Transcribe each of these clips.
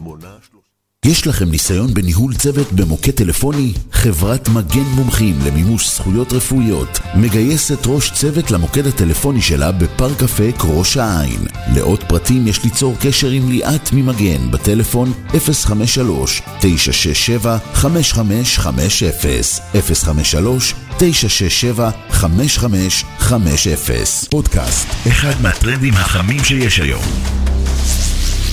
מונה... יש לכם ניסיון בניהול צוות במוקד טלפוני? חברת מגן מומחים למימוש זכויות רפואיות מגייסת ראש צוות למוקד הטלפוני שלה בפארק אפק ראש העין. לעוד פרטים יש ליצור קשר עם ליאת ממגן בטלפון 053-967-5550 053-967-5550 פודקאסט, אחד מהטרנדים החמים שיש היום.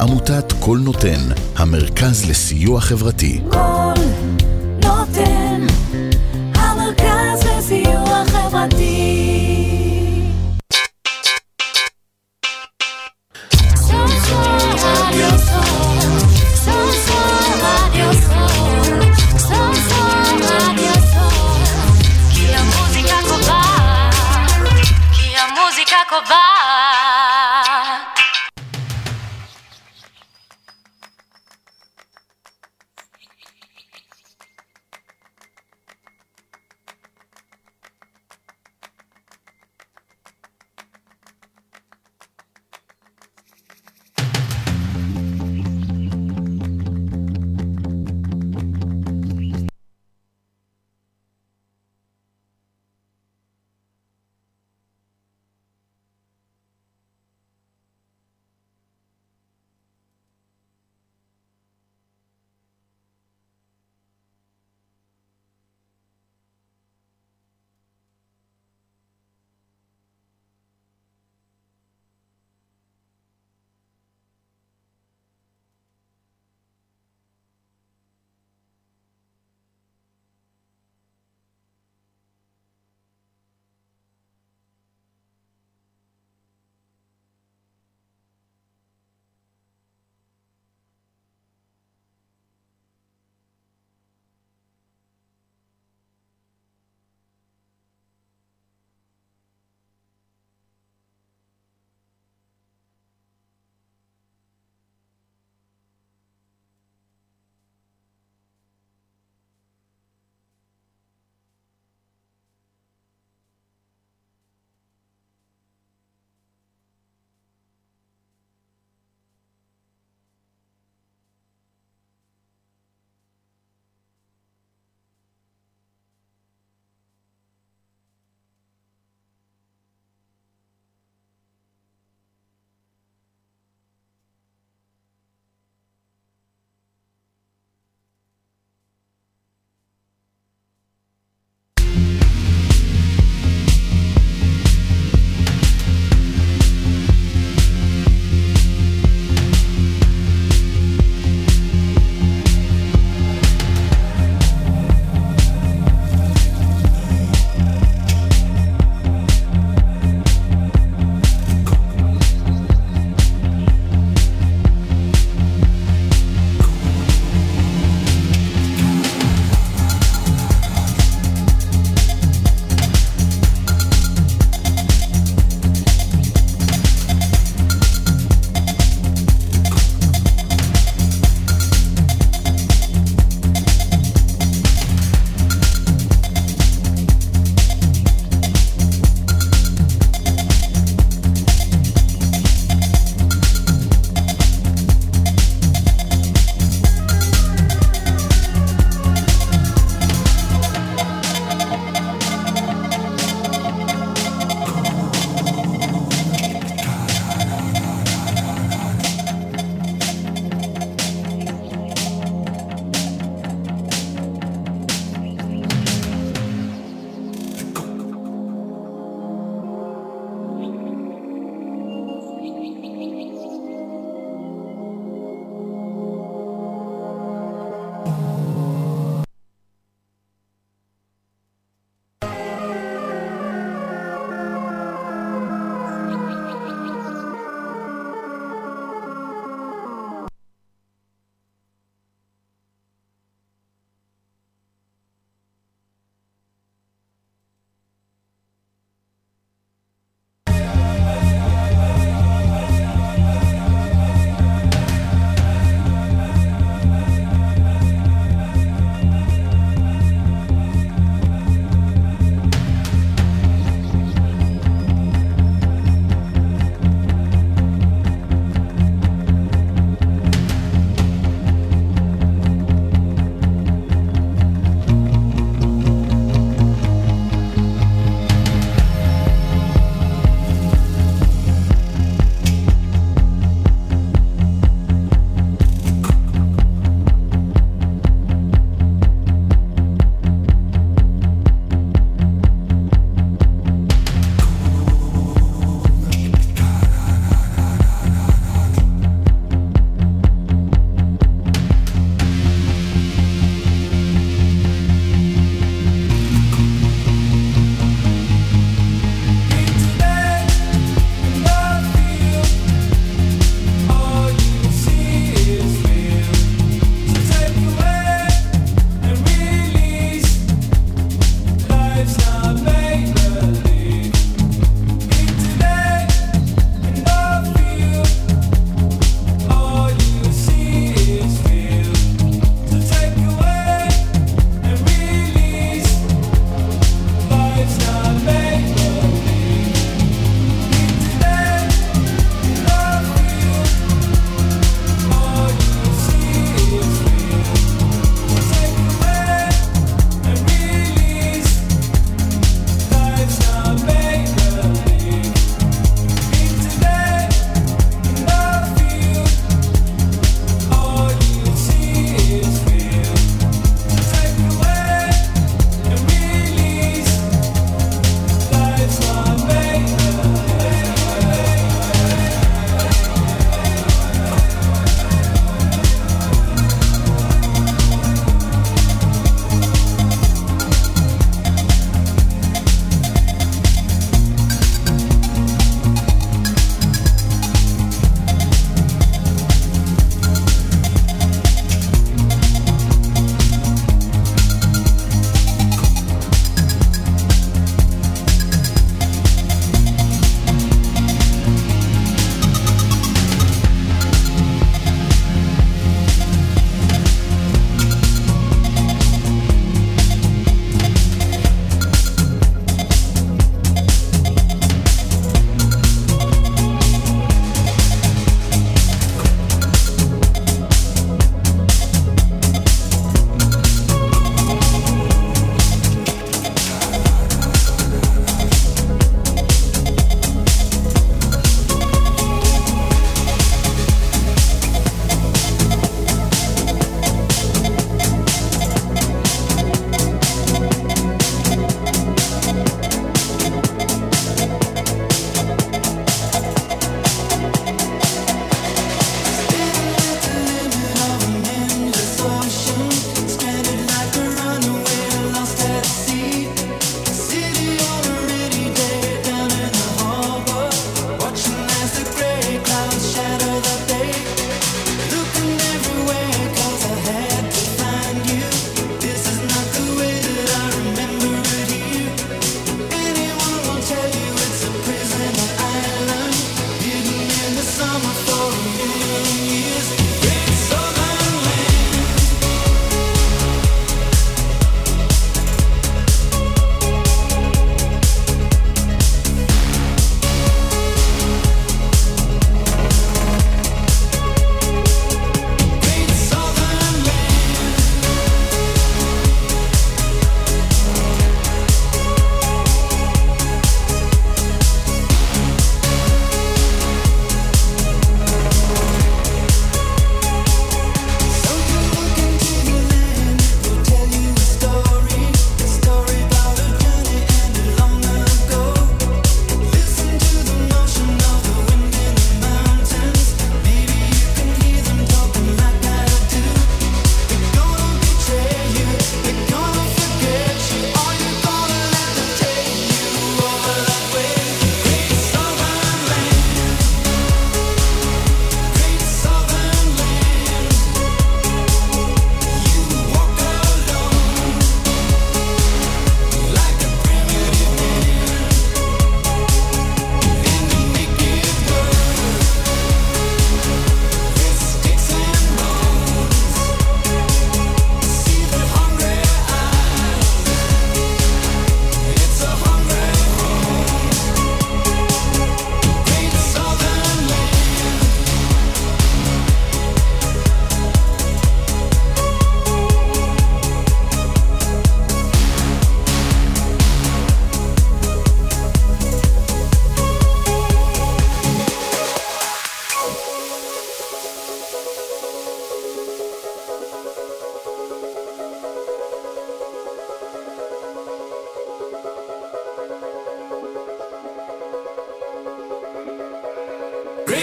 עמותת כל נותן, המרכז לסיוע חברתי. כל נותן, המרכז לסיוע חברתי. קובעת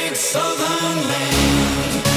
great southern land.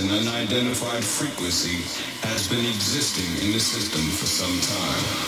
An unidentified frequency has been existing in the system for some time.